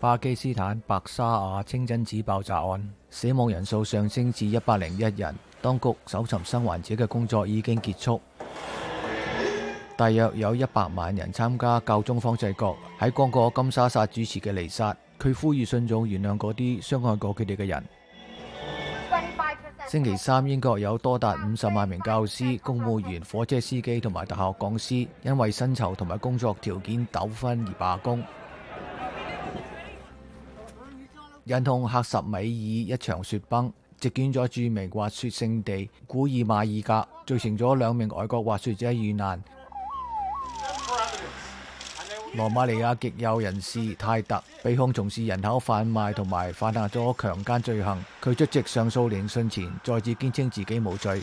巴基斯坦白沙瓦清真寺爆炸案，死亡人数上升至一百零一人，当局搜寻生还者嘅工作已经结束。大约有一百万人参加教宗方济各喺光过金沙萨主持嘅弥撒，佢呼吁信众原谅嗰啲伤害过佢哋嘅人。星期三，英国有多达五十万名教师、公务员、火车司机同埋大学讲师因为薪酬同埋工作条件纠纷而罢工。因痛克什米尔一場雪崩，席卷咗著名滑雪勝地古爾馬爾格，造成咗兩名外國滑雪者遇難。罗馬尼亞極右人士泰特被控從事人口販賣同埋犯下咗強奸罪行，佢出席上訴聆訊前再次堅稱自己無罪。